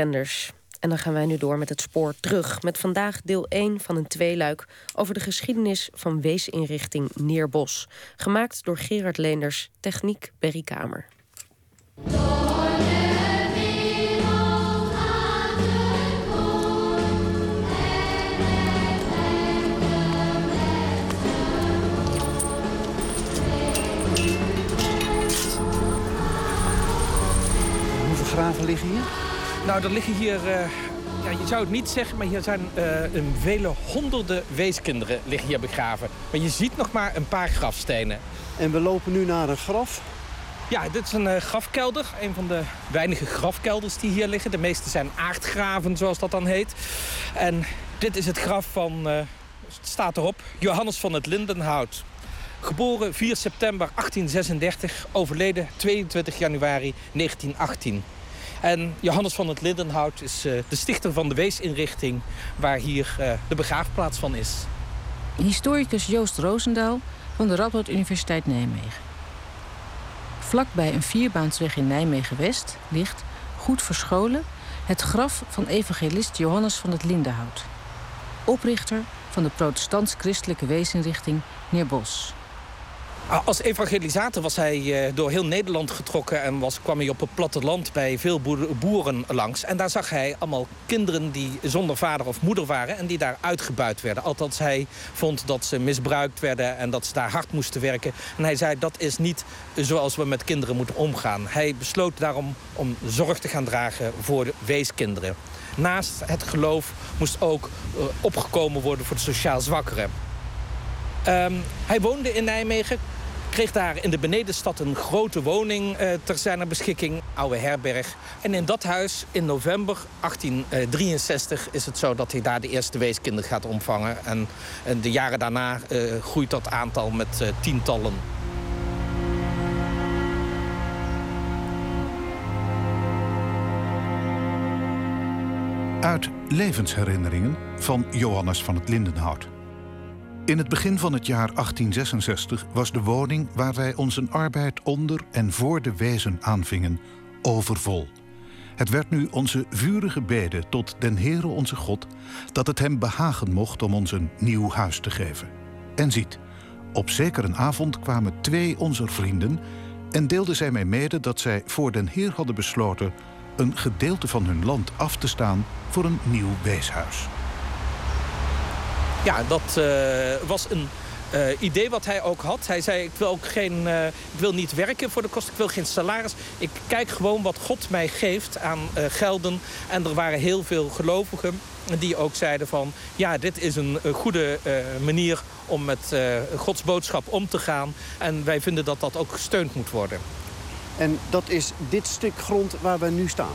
Renders. En dan gaan wij nu door met het spoor terug. Met vandaag deel 1 van een tweeluik over de geschiedenis van weesinrichting Neerbos. Gemaakt door Gerard Leenders, techniek Berry Kamer. Hoeveel graven liggen hier? Nou, er liggen hier, uh, ja, je zou het niet zeggen, maar hier zijn uh, een vele honderden weeskinderen liggen hier begraven. Maar je ziet nog maar een paar grafstenen. En we lopen nu naar een graf. Ja, dit is een uh, grafkelder. Een van de weinige grafkelders die hier liggen. De meeste zijn aardgraven, zoals dat dan heet. En dit is het graf van, het staat erop, Johannes van het Lindenhout. Geboren 4 september 1836, overleden 22 januari 1918. En Johannes van het Lindenhout is uh, de stichter van de weesinrichting... waar hier uh, de begraafplaats van is. Historicus Joost Roosendaal van de Radboud Universiteit Nijmegen. Vlakbij een vierbaansweg in Nijmegen-West ligt, goed verscholen... het graf van evangelist Johannes van het Lindenhout. Oprichter van de protestants-christelijke weesinrichting Neerbos. Als evangelisator was hij eh, door heel Nederland getrokken... en was, kwam hij op het platteland bij veel boeren langs. En daar zag hij allemaal kinderen die zonder vader of moeder waren... en die daar uitgebuit werden. Althans, hij vond dat ze misbruikt werden en dat ze daar hard moesten werken. En hij zei, dat is niet zoals we met kinderen moeten omgaan. Hij besloot daarom om zorg te gaan dragen voor de weeskinderen. Naast het geloof moest ook uh, opgekomen worden voor de sociaal zwakkeren. Um, hij woonde in Nijmegen, kreeg daar in de benedenstad een grote woning uh, ter zijn beschikking, oude herberg. En in dat huis in november 1863 is het zo dat hij daar de eerste weeskinderen gaat omvangen. En, de jaren daarna uh, groeit dat aantal met tientallen. Uit levensherinneringen van Johannes van het Lindenhout. In het begin van het jaar 1866 was de woning waar wij onze arbeid onder en voor de wezen aanvingen overvol. Het werd nu onze vurige bede tot den Heere onze God dat het hem behagen mocht om ons een nieuw huis te geven. En ziet, op zekere avond kwamen twee onze vrienden en deelden zij mij mede dat zij voor den Heer hadden besloten een gedeelte van hun land af te staan voor een nieuw weeshuis. Ja, dat uh, was een uh, idee wat hij ook had. Hij zei, ik wil, ook geen, uh, ik wil niet werken voor de kosten, ik wil geen salaris. Ik kijk gewoon wat God mij geeft aan gelden. En er waren heel veel gelovigen die ook zeiden van... ja, dit is een goede manier om met Gods boodschap om te gaan. En wij vinden dat dat ook gesteund moet worden. En dat is dit stuk grond waar we nu staan?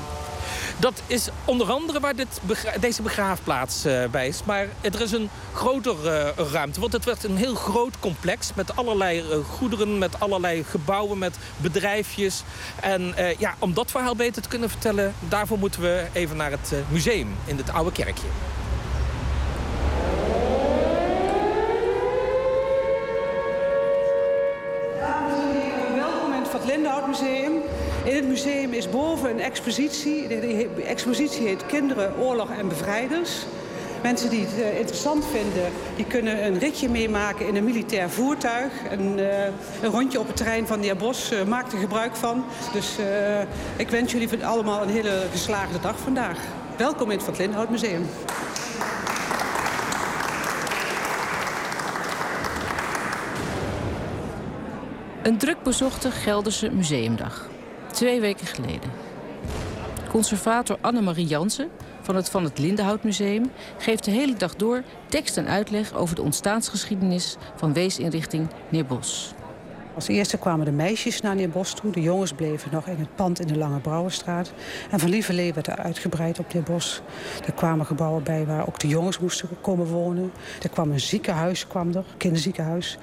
Dat is onder andere waar dit deze begraafplaats uh, bij is. Maar er is een grotere uh, ruimte. Want het werd een heel groot complex met allerlei uh, goederen, met allerlei gebouwen, met bedrijfjes. En ja, om dat verhaal beter te kunnen vertellen, daarvoor moeten we even naar het museum in het oude kerkje. Welkom in het Lindenhout Museum. In het museum is boven een expositie. De expositie heet Kinderen, Oorlog en Bevrijders. Mensen die het uh, interessant vinden, die kunnen een ritje meemaken in een militair voertuig. Een, uh, een rondje op het terrein van de Bos uh, maakt er gebruik van. Dus ik wens jullie allemaal een hele geslaagde dag vandaag. Welkom in het Van Museum. Een druk bezochte Gelderse Museumdag. Twee weken geleden. Conservator Annemarie Jansen van het Van het Lindenhout Museum geeft de hele dag door tekst en uitleg over de ontstaansgeschiedenis van weesinrichting Neerbos. Als eerste kwamen de meisjes naar Neerbos toe. De jongens bleven nog in het pand in de Lange Brouwerstraat. En van Lieverlee werd er uitgebreid op Neerbos. Er kwamen gebouwen bij waar ook de jongens moesten komen wonen. Er kwam een ziekenhuis, kwam er, een kinderziekenhuis.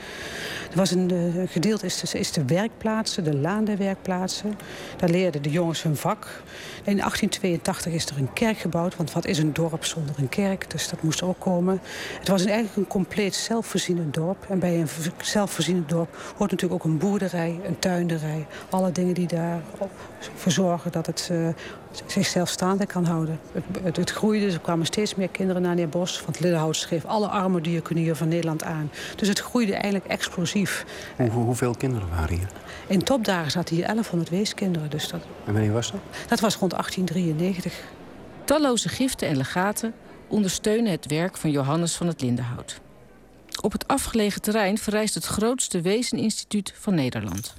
Er was een uh, gedeelte, is de, is de werkplaatsen, de laan der werkplaatsen. Daar leerden de jongens hun vak. In 1882 is er een kerk gebouwd, want wat is een dorp zonder een kerk? Dus dat moest ook komen. Het was eigenlijk een compleet zelfvoorzienend dorp. En bij een zelfvoorzienend dorp hoort natuurlijk ook ook een boerderij, een tuinderij. Alle dingen die daarvoor zorgen dat het uh, zichzelf staande kan houden. Het, het, groeide, er kwamen steeds meer kinderen naar Neerbos. Want Liddenhout schreef alle arme diaconieën van Nederland aan. Dus het groeide eigenlijk explosief. Hoe, hoeveel kinderen waren hier? In topdagen zaten hier 1100 weeskinderen. Dus dat... En wanneer was dat? Dat was rond 1893. Talloze giften en legaten ondersteunen het werk van Johannes van het Lindenhout. Op het afgelegen terrein verrijst het grootste wezeninstituut van Nederland.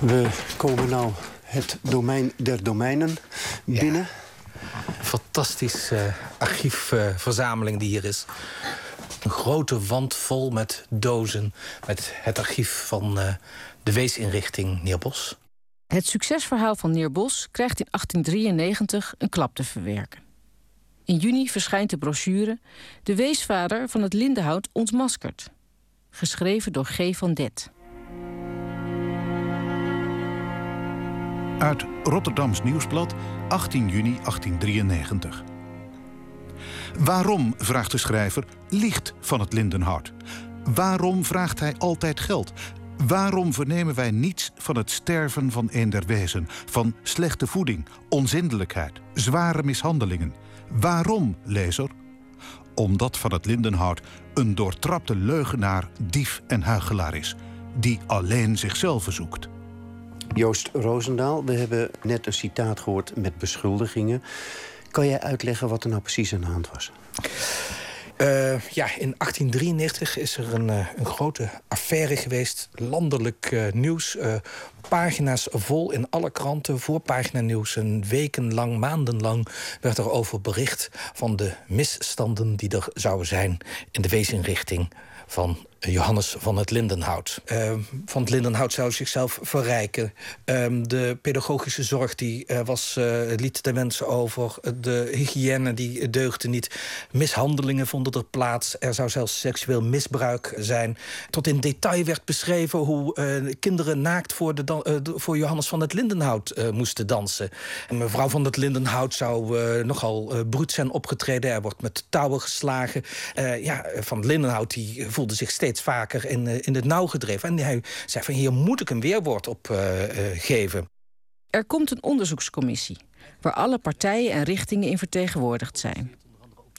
We komen nou het domein der domeinen binnen. Fantastische archiefverzameling die hier is. Een grote wand vol met dozen met het archief van uh, de weesinrichting Neerbos. Het succesverhaal van Neerbos krijgt in 1893 een klap te verwerken. In juni verschijnt de brochure De Weesvader van het Lindenhout ontmaskerd. Geschreven door G. van Det. Uit Rotterdams Nieuwsblad, 18 juni 1893. Waarom, vraagt de schrijver, liegt van het Lindenhout? Waarom vraagt hij altijd geld? Waarom vernemen wij niets van het sterven van een der wezen, van slechte voeding, onzindelijkheid, zware mishandelingen? Waarom, lezer? Omdat van het Lindenhout een doortrapte leugenaar, dief en huigelaar is, die alleen zichzelf zoekt. Joost Roosendaal, we hebben net een citaat gehoord met beschuldigingen. Kan jij uitleggen wat er nou precies aan de hand was? Uh, ja, in 1893 is er een, uh, een grote affaire geweest. Landelijk uh, nieuws. pagina's vol in alle kranten. Voorpagina nieuws. Een wekenlang, maandenlang werd er over bericht... van de misstanden die er zouden zijn in de weesinrichting van Johannes van het Lindenhout. Uh, van het Lindenhout zou zichzelf verrijken. Uh, de pedagogische zorg die uh, was, uh, liet de mensen over. De hygiëne die deugde niet. Mishandelingen vonden er plaats. Er zou zelfs seksueel misbruik zijn. Tot in detail werd beschreven hoe uh, kinderen naakt voor, de voor Johannes van het Lindenhout moesten dansen. En mevrouw van het Lindenhout zou nogal bruut zijn opgetreden. Er wordt met touwen geslagen. ja, van Lindenhout die voelde zich steeds vaker in, eh, in het nauw gedreven. En hij zei van hier moet ik een weerwoord op eh, eh, geven. Er komt een onderzoekscommissie waar alle partijen en richtingen in vertegenwoordigd zijn.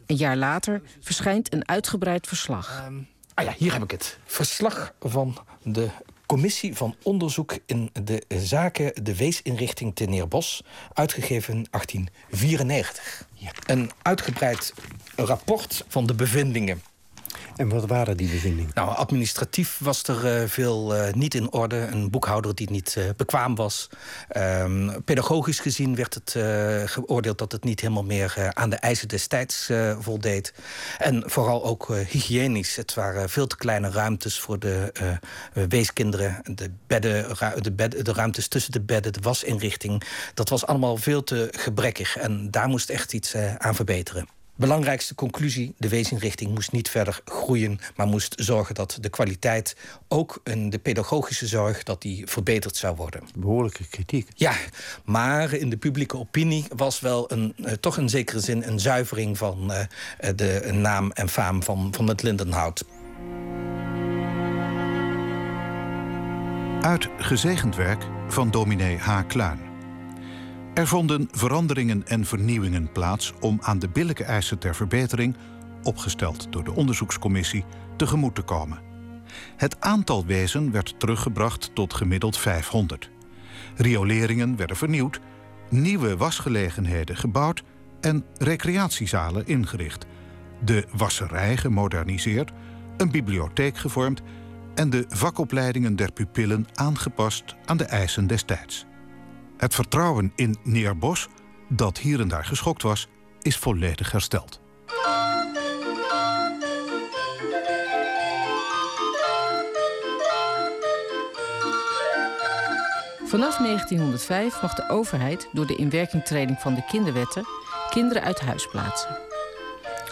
Een jaar later verschijnt een uitgebreid verslag. Um, ah ja, hier heb ik het. Verslag van de Commissie van Onderzoek in de Zaken de Weesinrichting te Neerbos, uitgegeven in 1894. Ja. Een uitgebreid rapport van de bevindingen en wat waren die bevindingen? Nou, administratief was er uh, veel uh, niet in orde. Een boekhouder die niet uh, bekwaam was. Um, pedagogisch gezien werd het geoordeeld dat het niet helemaal meer aan de eisen des tijds voldeed. En vooral ook hygiënisch. Het waren veel te kleine ruimtes voor de weeskinderen. De, bedden, de, de ruimtes tussen de bedden, de wasinrichting. Dat was allemaal veel te gebrekkig. En daar moest echt iets aan verbeteren. Belangrijkste conclusie, de weesinrichting moest niet verder groeien... maar moest zorgen dat de kwaliteit, ook in de pedagogische zorg... dat die verbeterd zou worden. Behoorlijke kritiek. Ja, maar in de publieke opinie was wel een, uh, toch in zekere zin... een zuivering van uh, de naam en faam van, van het Lindenhout. Uit gezegend werk van dominee H. Kluin. Er vonden veranderingen en vernieuwingen plaats om aan de billijke eisen ter verbetering, opgesteld door de onderzoekscommissie, tegemoet te komen. Het aantal wezen werd teruggebracht tot gemiddeld 500. Rioleringen werden vernieuwd, nieuwe wasgelegenheden gebouwd en recreatiezalen ingericht. De wasserij gemoderniseerd, een bibliotheek gevormd en de vakopleidingen der pupillen aangepast aan de eisen des tijds. Het vertrouwen in Neerbos, dat hier en daar geschokt was, is volledig hersteld. Vanaf 1905 mag de overheid door de inwerkingtreding van de kinderwetten kinderen uit huis plaatsen.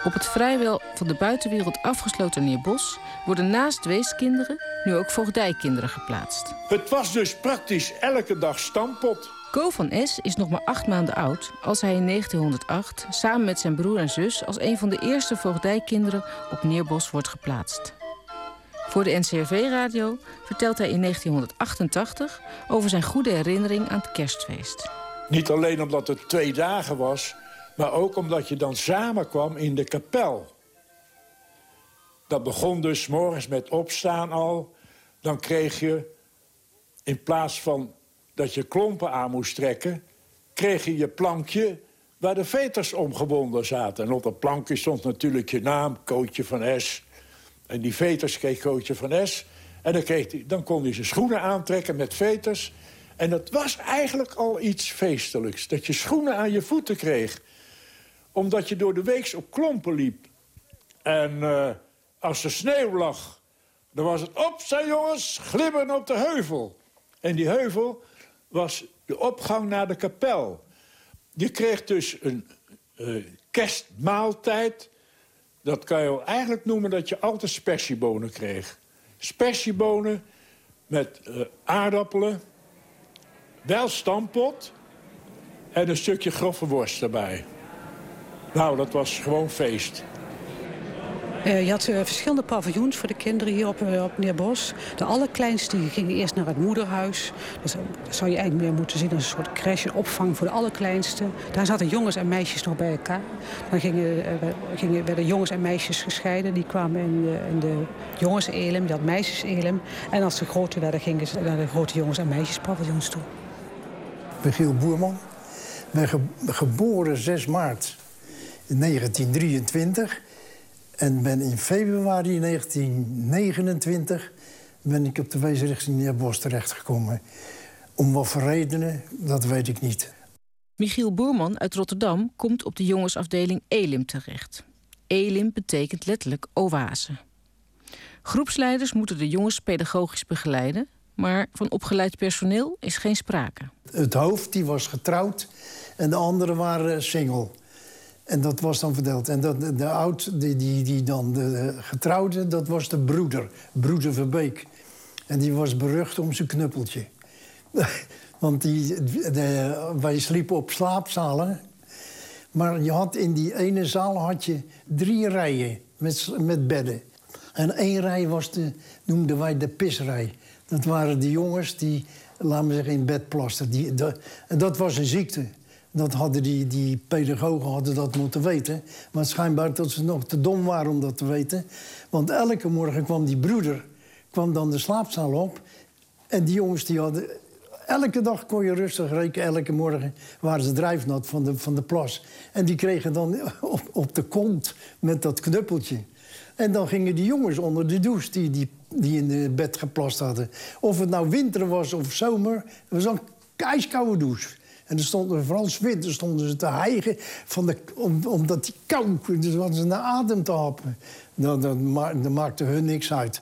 Op het vrijwel van de buitenwereld afgesloten Neerbos worden naast weeskinderen nu ook voogdijkinderen geplaatst. Het was dus praktisch elke dag stampot. Ko van S is nog maar acht maanden oud als hij in 1908 samen met zijn broer en zus als een van de eerste voogdijkinderen op Neerbos wordt geplaatst. Voor de NCRV-radio vertelt hij in 1988 over zijn goede herinnering aan het kerstfeest. Niet alleen omdat het twee dagen was, maar ook omdat je dan samenkwam in de kapel. Dat begon dus morgens met opstaan al. Dan kreeg je, in plaats van dat je klompen aan moest trekken... kreeg je je plankje waar de veters omgebonden zaten. En op dat plankje stond natuurlijk je naam, Kootje van S. En die veters kreeg Kootje van S. En dan, kreeg hij, dan kon hij zijn schoenen aantrekken met veters. En dat was eigenlijk al iets feestelijks. Dat je schoenen aan je voeten kreeg. Omdat je door de weeks op klompen liep. En uh, als er sneeuw lag, dan was het op, zijn jongens, glimmen op de heuvel. En die heuvel was de opgang naar de kapel. Je kreeg dus een uh, kerstmaaltijd. Dat kan je eigenlijk noemen dat je altijd spersiebonen kreeg. Spersiebonen met uh, aardappelen, wel stampot en een stukje grove worst erbij. Nou, dat was gewoon feest. Uh, je had uh, verschillende paviljoens voor de kinderen hier op, uh, op Neerbos. De allerkleinste gingen eerst naar het moederhuis. Dus, dat zou je eigenlijk meer moeten zien als een soort crash, een opvang voor de allerkleinste. Daar zaten jongens en meisjes nog bij elkaar. Dan gingen, gingen, werden jongens en meisjes gescheiden. Die kwamen in, in de jongens-elem, die had meisjes-elem. En als ze groter werden, gingen ze naar de grote jongens- en meisjespaviljoens toe. Boerman. Ik ben ge geboren 6 maart 1923... En ben in februari 1929 ben ik op de weesrichting Neerbos terechtgekomen. Om wat voor redenen, dat weet ik niet. Michiel Boerman uit Rotterdam komt op de jongensafdeling Elim terecht. Elim betekent letterlijk oase. Groepsleiders moeten de jongens pedagogisch begeleiden... maar van opgeleid personeel is geen sprake. Het hoofd die was getrouwd en de anderen waren single. En dat was dan verdeeld. En dat, de oud, die, die, die dan de getrouwde, dat was de broeder. Broeder Verbeek. En die was berucht om zijn knuppeltje. Want die, de, wij sliepen op slaapzalen. Maar je had in die ene zaal had je drie rijen met, met bedden. En één rij was de, noemden wij de pisrij. Dat waren de jongens die, laten we zeggen, in bed plasten. Die, en dat was een ziekte. Dat hadden die, die pedagogen hadden dat moeten weten. Maar schijnbaar dat ze nog te dom waren om dat te weten. Want elke morgen kwam die broeder kwam dan de slaapzaal op. En die jongens die hadden... Elke dag kon je rustig rekenen. Elke morgen waren ze drijfnat van de, van de plas. En die kregen dan op, op de kont met dat knuppeltje. En dan gingen die jongens onder de douche die, die, die in het bed geplast hadden. Of het nou winter was of zomer. Het was een ijskoude douche. En stonden, vooral winters stonden ze te hijgen van de, om, omdat die kou, dus hadden ze naar adem te happen. Dan, dan, dan maakte hun niks uit.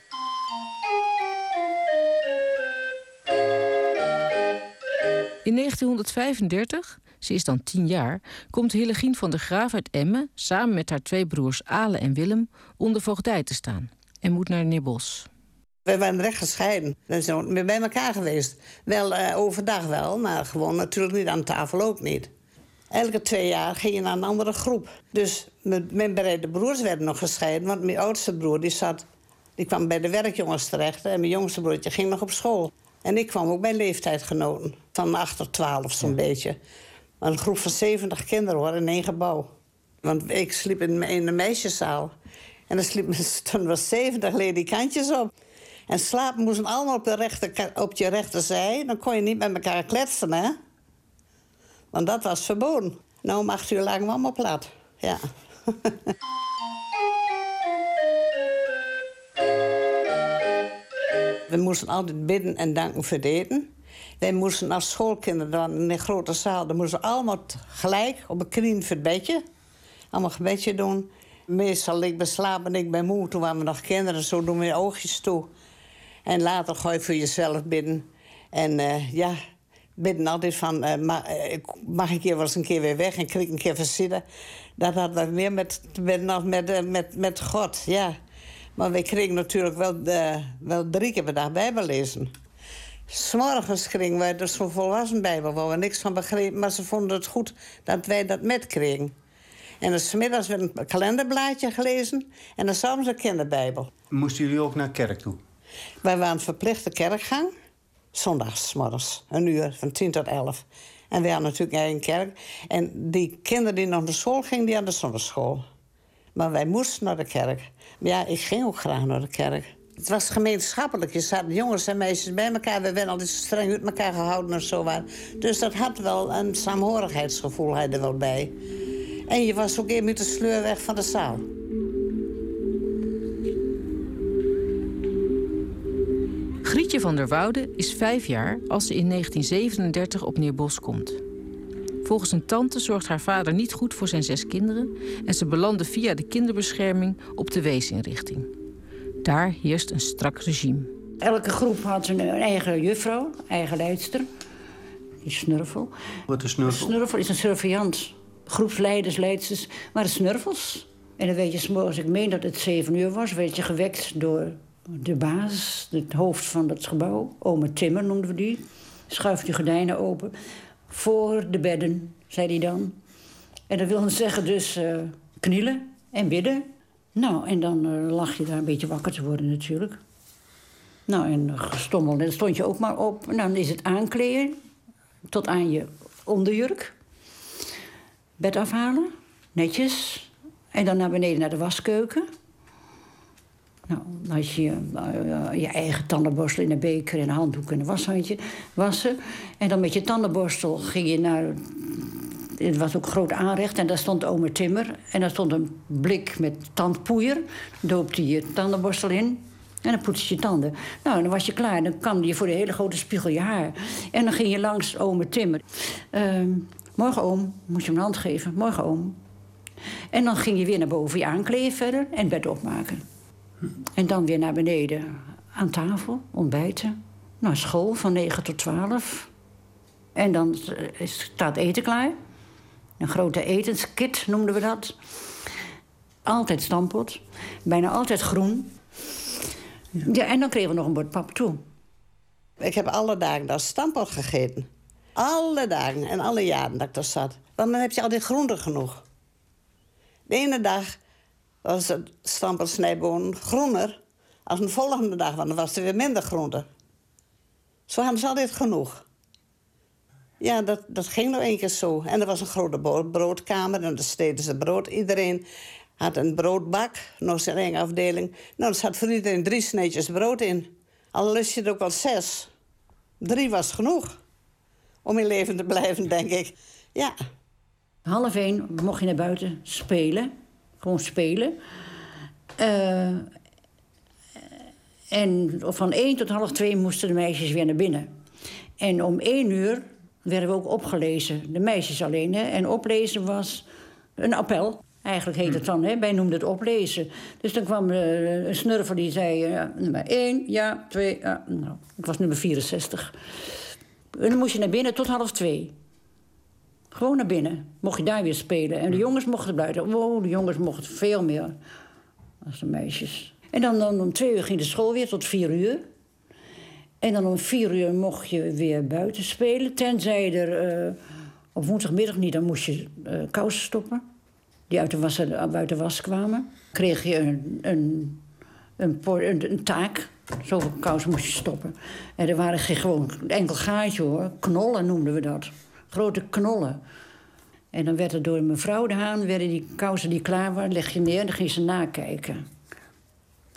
In 1935, ze is dan tien jaar, komt Hillegien van der Graaf uit Emmen... samen met haar twee broers Ale en Willem onder voogdij te staan... en moet naar Neerbos. We waren recht gescheiden. We zijn bij elkaar geweest. Wel uh, overdag wel, maar gewoon natuurlijk niet aan tafel ook niet. Elke twee jaar ging je naar een andere groep. Dus mijn beide broers werden nog gescheiden. Want mijn oudste broer die zat, die kwam bij de werkjongens terecht. En mijn jongste broertje ging nog op school. En ik kwam ook bij leeftijdgenoten. Van 8 tot 12 zo'n beetje. Maar een groep van 70 kinderen hoor, in één gebouw. Want ik sliep in, in de meisjeszaal. En er sliepen er was 70 ledikantjes op. En slapen moesten allemaal op, de rechter, op je rechterzij. Dan kon je niet met elkaar kletsen, hè? Want dat was verboden. Nou, om acht uur lagen we allemaal plat. Ja. we moesten altijd bidden en danken voor het eten. Wij moesten als schoolkinderen dan in de grote zaal... dan moesten allemaal gelijk op een knie voor het bedje. Allemaal gebedje doen. Meestal ik ben slapen en ik ben moe. Toen waren we nog kinderen, zo doen we je oogjes toe. En later gooi je voor jezelf bidden. En uh, ja, bidden altijd van... Uh, mag, mag, ik hier wel een keer weer weg en ik een keer verzitten. Dat hadden we meer met, met, met, met, met God, ja. Maar we kregen natuurlijk wel, wel drie keer per dag Bijbel lezen. S'morgens kregen wij dus zo'n volwassen Bijbel... waar we niks van begrepen, maar ze vonden het goed dat wij dat met kregen. En smiddags werd een kalenderblaadje gelezen. En dan s'avonds een kinderbijbel. Moesten jullie ook naar kerk toe? Wij waren verplichte kerkgang. Zondags, morgens, een uur, van 10 tot 11. En we hadden natuurlijk eigen kerk. En die kinderen die nog naar school gingen, die hadden zondagschool. Maar wij moesten naar de kerk. Maar ja, ik ging ook graag naar de kerk. Het was gemeenschappelijk. Je zaten jongens en meisjes bij elkaar. We werden altijd streng uit elkaar gehouden en zo. Dus dat had wel een saamhorigheidsgevoel er wel bij. En je was ook even met de sleur weg van de zaal. Grietje van der Woude is vijf jaar als ze in 1937 op Neerbos komt. Volgens een tante zorgt haar vader niet goed voor zijn zes kinderen... en ze belanden via de kinderbescherming op de weesinrichting. Daar heerst een strak regime. Elke groep had een eigen juffrouw, eigen leidster. Die snurfel. Wat is snurfel? Snurfel is een surveillant. Groepsleiders, leidsters waren snurfels. En dan weet je, als ik meen dat het zeven uur was, werd je gewekt door de baas, het hoofd van dat gebouw. Ome Timmer noemden we die. Schuift je gordijnen open. Voor de bedden, zei hij dan. En dat wilde zeggen dus uh, knielen en bidden. Nou, en dan uh, lag je daar een beetje wakker te worden natuurlijk. Nou, en gestommeld. En dan stond je ook maar op. En dan is het aankleden tot aan je onderjurk. Bed afhalen, netjes. En dan naar beneden naar de waskeuken. Nou, dan had je uh, je eigen tandenborstel in een beker en een handdoek en een washandje wassen. En dan met je tandenborstel ging je naar. Het was ook groot aanrecht en daar stond Omer Timmer. En daar stond een blik met tandpoeier. Doopte je tandenborstel in. En dan poetste je tanden. Nou, dan was je klaar. Dan kwam je voor de hele grote spiegel je haar. En dan ging je langs Omer Timmer. Uh, morgen oom, moest je hem een hand geven. Morgen oom. En dan ging je weer naar boven je aankleden verder en bed opmaken. En dan weer naar beneden aan tafel, ontbijten. Naar school van 9 tot 12. En dan staat eten klaar. Een grote etenskit noemden we dat. Altijd stampot. Bijna altijd groen. Ja, en dan kregen we nog een bord pap toe. Ik heb alle dagen dat stampot gegeten. Alle dagen en alle jaren dat ik daar zat. Want dan heb je altijd groente genoeg. De ene dag was het stampelsnijboon groener als de volgende dag, want dan was er weer minder groente. Zo hadden ze altijd genoeg. Ja, dat, dat ging nog één keer zo. En er was een grote broodkamer en daar steden ze brood. Iedereen had een broodbak, nog zijn eigen afdeling. Nou, er zat voor iedereen drie sneetjes brood in. Al lust je er ook wel zes. Drie was genoeg om in leven te blijven, denk ik. Ja. Half één mocht je naar buiten spelen. Gewoon spelen. Uh, en van één tot half twee moesten de meisjes weer naar binnen. En om één uur werden we ook opgelezen. De meisjes alleen. Hè? En oplezen was een appel. Eigenlijk heet het dan, hè? wij het oplezen. Dus dan kwam uh, een snurfer die zei... Uh, nummer één, ja, twee, ja. Nou, ik was nummer 64. En dan moest je naar binnen tot half twee. Gewoon naar binnen. Mocht je daar weer spelen. En de jongens mochten buiten. Oh, de jongens mochten veel meer als de meisjes. En dan, dan om twee uur ging de school weer tot vier uur. En dan om vier uur mocht je weer buiten spelen. Tenzij er uh, op woensdagmiddag niet, dan moest je uh, kousen stoppen. Die uit de, was, uit de was kwamen. Kreeg je een, een, een, een, een taak. Zoveel kousen moest je stoppen. En er waren geen gewoon enkel gaatje hoor. Knollen noemden we dat grote knollen. En dan werd er door mevrouw de Haan, werden die kousen die klaar waren, leg je neer en dan ging ze nakijken.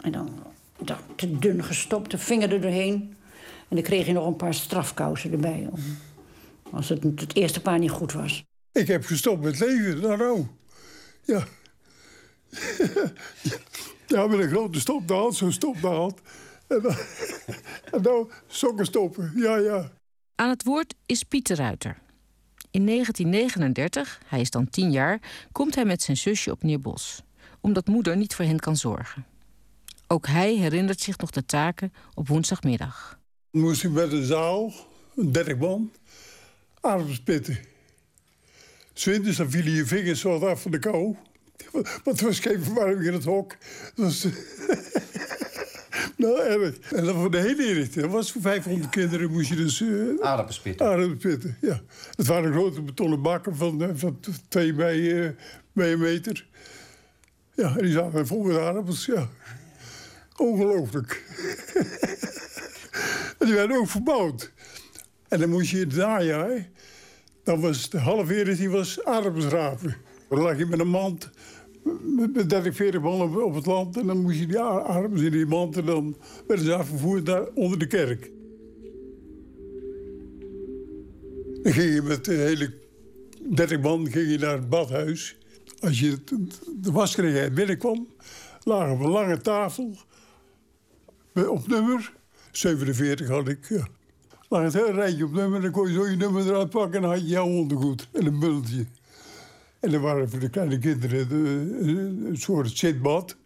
En dan, dan te dun gestopt, de vinger er doorheen. En dan kreeg je nog een paar strafkousen erbij. Als het, het eerste paar niet goed was. Ik heb gestopt met leven, nou nou. Ja. ja, met een grote stopnaald, zo'n stopnaald. En dan, en dan sokken stoppen, ja, ja. Aan het woord is Pieter Ruiter. In 1939, hij is dan tien jaar, komt hij met zijn zusje op Neerbos. Omdat moeder niet voor hen kan zorgen. Ook hij herinnert zich nog de taken op woensdagmiddag. Moest ik met een zaal, een dertig man, ademspitten. Zwinters dan vielen je vingers wat af van de kou. Want er was geen verwarming in het hok. was nou, erg. En dan voor de hele inrichting. Dat was voor 500 kinderen moest je dus... Uh, aardappelspitten. Aardappelspitten, ja. Het waren grote betonnen bakken van, uh, van 2 bij, uh, bij een meter. Ja, en die zaten vol met aardappels, ja. Ongelooflijk. en die werden ook verbouwd. En dan moest je in het najaar... dan was de halve die was aardappels rapen. Dan lag je met een mand met 30, 40 man op, het land. En dan moest je die aardappels in die mand... en dan werden ze afgevoerd naar onder de kerk. Dan ging je met de hele 30 man ging je naar het badhuis. Als je de waskerij binnenkwam, lagen op een lange tafel op nummer. 47 had ik, ja. Lag het hele rijtje op nummer, dan kon je zo je nummer eruit pakken en dan had je jouw ondergoed en een bultje. En er waren voor de kleine kinderen een soort zitbad.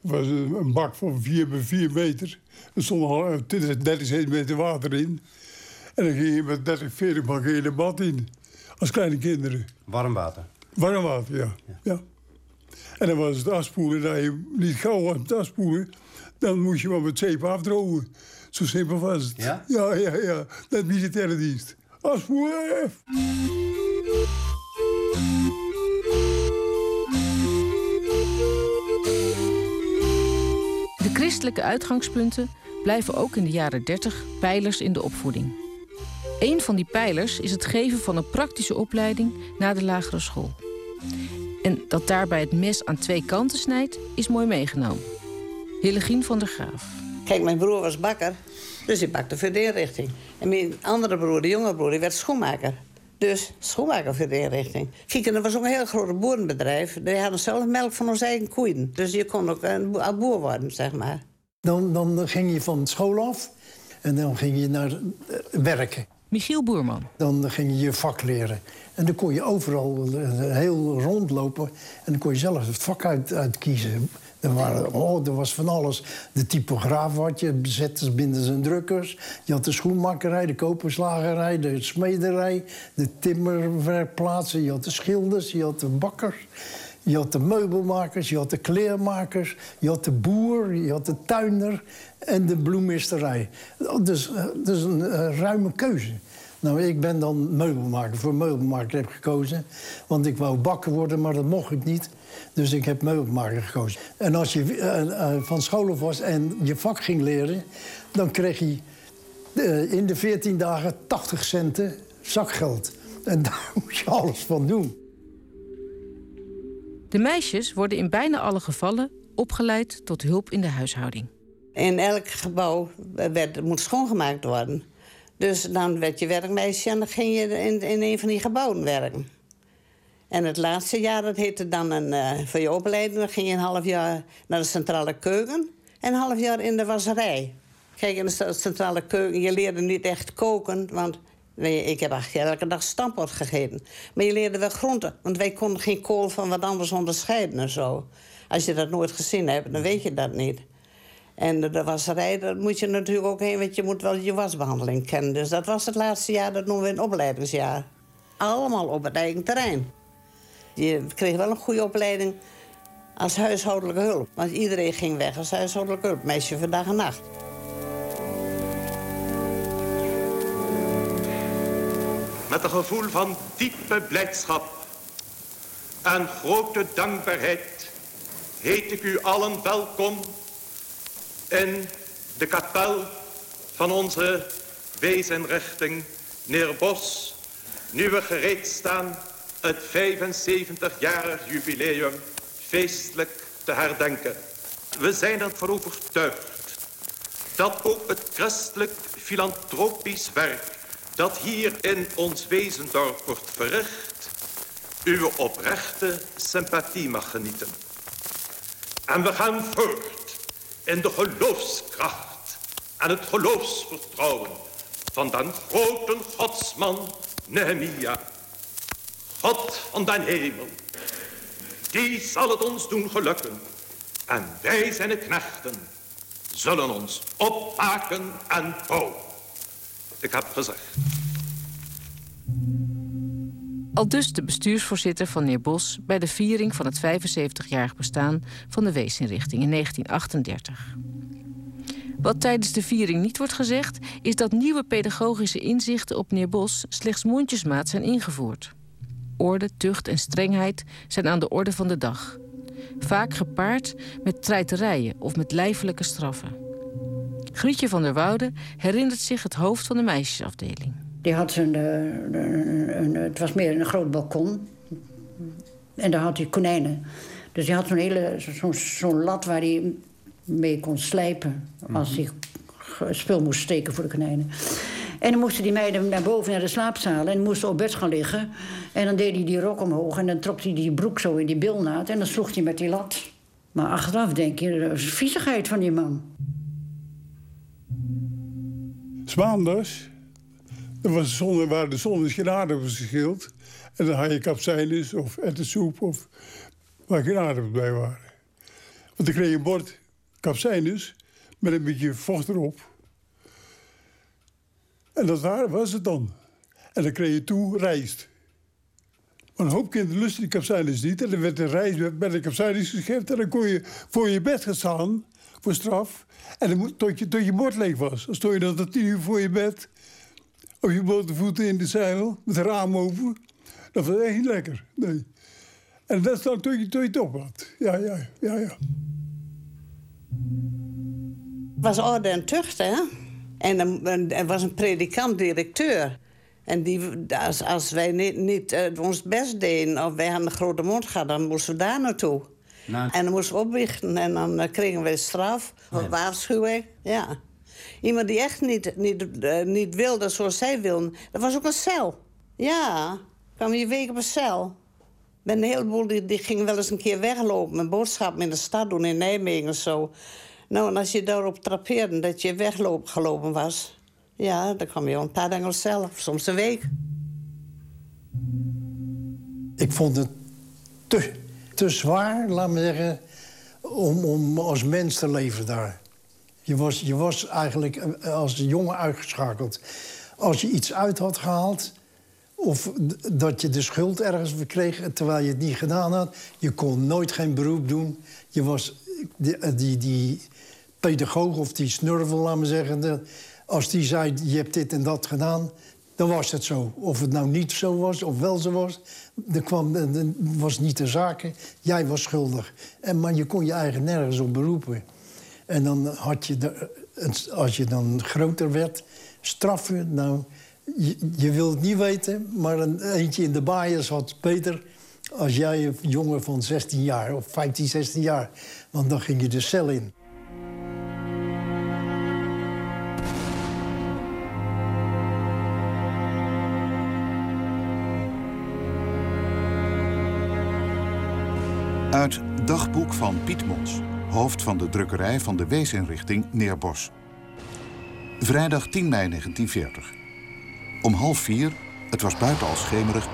Dat was een bak van 4 bij 4 meter. Er stond al 20, 30 centimeter water in. En dan ging je met 30, 40 man in de bad in. Als kleine kinderen. Warm water? Warm water, ja. ja. En dan was het afspoelen. Dat je niet gauw aan het afspoelen. Dan moest je maar met zeep afdrogen. Zo simpel was het. Ja? Ja, ja, ja. Dat militaire dienst. Afspoelen! Christelijke uitgangspunten blijven ook in de jaren 30 pijlers in de opvoeding. Een van die pijlers is het geven van een praktische opleiding na de lagere school. En dat daarbij het mes aan twee kanten snijdt, is mooi meegenomen. Hillegien van der Graaf. Kijk, mijn broer was bakker, dus die bakte voor de inrichting. En mijn andere broer, de jonge broer, die werd schoenmaker. Dus schoenmaker voor de inrichting. Kijk, en dat was ook een heel groot boerenbedrijf. Die hadden zelf melk van onze eigen koeien. Dus je kon ook een boer worden, zeg maar. Dan, dan ging je van school af en dan ging je naar eh, werken. Michiel Boerman. Dan ging je je vak leren. En dan kon je overal eh, heel rondlopen. En dan kon je zelf het vak uit, uitkiezen. Er, waren, oh, er was van alles. De typograaf had je, bezetters, binders en drukkers. Je had de schoenmakerij, de koperslagerij, de smederij... de timmerwerkplaatsen, je had de schilders, je had de bakkers... Je had de meubelmakers, je had de kleermakers, je had de boer, je had de tuiner en de bloemisterij. Dus, uh, dus een uh, ruime keuze. Nou, ik ben dan meubelmaker. Voor meubelmaker heb ik gekozen. Want ik wou bakken worden, maar dat mocht ik niet. Dus ik heb meubelmaker gekozen. En als je uh, van school af was en je vak ging leren... dan kreeg je in de 14 dagen 80 centen zakgeld. En daar moest je alles van doen. De meisjes worden in bijna alle gevallen opgeleid tot hulp in de huishouding. In elk gebouw werd, moet schoongemaakt worden. Dus dan werd je werkmeisje en dan ging je in, in een van die gebouwen werken. En het laatste jaar, dat heette dan een, uh, voor je opleiding... dan ging je een half jaar naar de centrale keuken... en een half jaar in de wasserij. Kijk, in de centrale keuken, je leerde niet echt koken... want ik heb elke dag stampot gegeten. Maar je leerde wel groenten, want wij konden geen kool van wat anders onderscheiden en zo. Als je dat nooit gezien hebt, dan weet je dat niet. En de wasserij, daar moet je natuurlijk ook heen, want je moet wel je wasbehandeling kennen. Dus dat was het laatste jaar, dat noemen we een opleidingsjaar. Allemaal op het eigen terrein. Je kreeg wel een goede opleiding als huishoudelijke hulp. Want iedereen ging weg als huishoudelijke hulp, meisje van dag en nacht. met een gevoel van diepe blijdschap en grote dankbaarheid heet ik u allen welkom in de kapel van onze weesinrichting Neerbos, nu we gereed staan het 75-jarig jubileum feestelijk te herdenken. We zijn ervan overtuigd dat ook het christelijk filantropisch werk dat hier in ons Wezendorp wordt verricht, uw oprechte sympathie mag genieten. En we gaan voort in de geloofskracht en het geloofsvertrouwen van den grote godsman Nehemia. God van den hemel, die zal het ons doen gelukken. En wij zijn de knechten, zullen ons opmaken en bouwen. Ik heb gezegd. Al dus de bestuursvoorzitter van Neerbos bij de viering van het 75-jarig bestaan van de weesinrichting in 1938. Wat tijdens de viering niet wordt gezegd, is dat nieuwe pedagogische inzichten op Neerbos slechts mondjesmaat zijn ingevoerd. orde, tucht en strengheid zijn aan de orde van de dag. Vaak gepaard met treiterijen of met lijfelijke straffen. Grietje van der Woude herinnert zich het hoofd van de meisjesafdeling. Die had een, een, een, het was meer een groot balkon. En daar had hij konijnen. Dus hij had zo'n hele zo'n lat waar hij mee kon slijpen als hij spul moest steken voor de konijnen. En dan moesten die meiden naar boven naar de slaapzaal en moesten op bed gaan liggen. En dan deed hij die rok omhoog en dan trok hij die broek zo in die bilnaad en dan sloeg hij met die lat. Maar achteraf denk je, dat is viezigheid van die man. Zwaanders, dat was zon, waar de zonnesgenade was geschild. En dan had je kapsijnes of soep of waar geen bij waren. Want dan kreeg je een bord kapsijnes met een beetje vocht erop. En dat was het dan. En dan kreeg je toe rijst. Maar een hoop kinderen lusten die kapsijnes niet. En dan werd de rijst met de kapsijnes gegeven. En dan kon je voor je bed gaan staan, voor straf. En dan, tot, je, tot je bord leeg was. Dan stond je dan tot tien uur voor je bed. Op je blote voeten in de zeil, met het raam open. Dat was echt niet lekker, nee. En dat is dan tot je, top had. Ja, ja, ja, ja. Het was orde en tucht, hè? En er was een predikant-directeur. En die, als, als wij niet, niet uh, ons best deden of wij hadden een grote mond gehad, dan moesten we daar naartoe. Nou. En dan moesten we opwichten en dan uh, kregen we straf of waarschuwing. Ja. Iemand die echt niet, niet, uh, niet wilde zoals zij wilden, dat was ook een cel. Ja, kwam je week op een cel. Met een heleboel die, die gingen wel eens een keer weglopen, een boodschap in de stad doen in Nijmegen of zo. Nou, en als je daarop trapeerde dat je weggelopen was... ja, dan kwam je een paar dagen zelf, soms een week. Ik vond het te, te zwaar, laat me zeggen, om, om als mens te leven daar. Je was, je was eigenlijk eh, als jongen uitgeschakeld. Als je iets uit had gehaald... of dat je de schuld ergens kreeg terwijl je het niet gedaan had... je kon nooit geen beroep doen. Je was... Die, die, die pedagoog of die snurvel, laat me zeggen... als die zei, je hebt dit en dat gedaan, dan was het zo. Of het nou niet zo was of wel zo was, dat, kwam, was niet de zaken. Jij was schuldig. En, maar je kon je eigen nergens op beroepen. En dan had je, de, als je dan groter werd, straffen... Nou, je, je wilt het niet weten, maar een eentje in de baaiers had beter... als jij een jongen van 16 jaar of 15, 16 jaar. Want dan ging je de cel in. Uit Dagboek van Piet Mons, hoofd van de drukkerij van de weesinrichting Neerbos. Vrijdag 10 mei 1940. Om half vier, het was buiten al schemerig,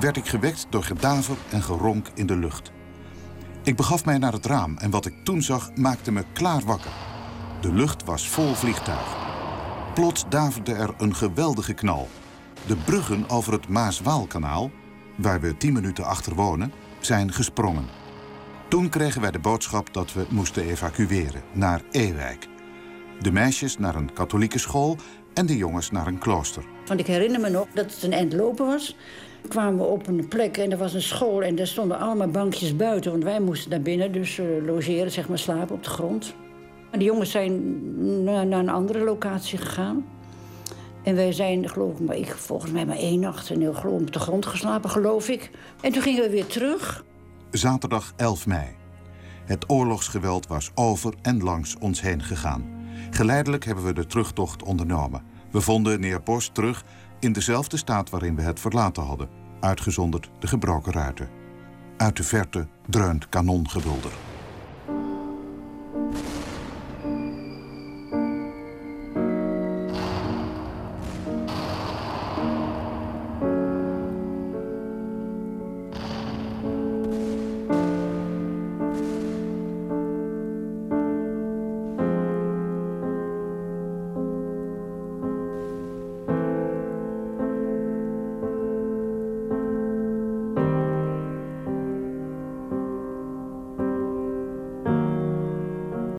werd ik gewekt door gedaver en geronk in de lucht. Ik begaf mij naar het raam en wat ik toen zag maakte me klaar wakker. De lucht was vol vliegtuig. Plots daverde er een geweldige knal. De bruggen over het Maas-Waalkanaal, waar we tien minuten achter wonen, zijn gesprongen. Toen kregen wij de boodschap dat we moesten evacueren naar Ewijk. De meisjes naar een katholieke school en de jongens naar een klooster. Want ik herinner me nog dat het een eind lopen was. kwamen we op een plek en er was een school en daar stonden allemaal bankjes buiten. Want wij moesten daar binnen dus uh, logeren, zeg maar slapen op de grond. En de jongens zijn naar, naar een andere locatie gegaan. En wij zijn, geloof ik, maar ik, volgens mij maar één nacht... en heel op de grond geslapen, geloof ik. En toen gingen we weer terug zaterdag 11 mei. Het oorlogsgeweld was over en langs ons heen gegaan. Geleidelijk hebben we de terugtocht ondernomen. We vonden Neerpost terug in dezelfde staat waarin we het verlaten hadden. Uitgezonderd de gebroken ruiten. Uit de verte dreunt kanongebulder.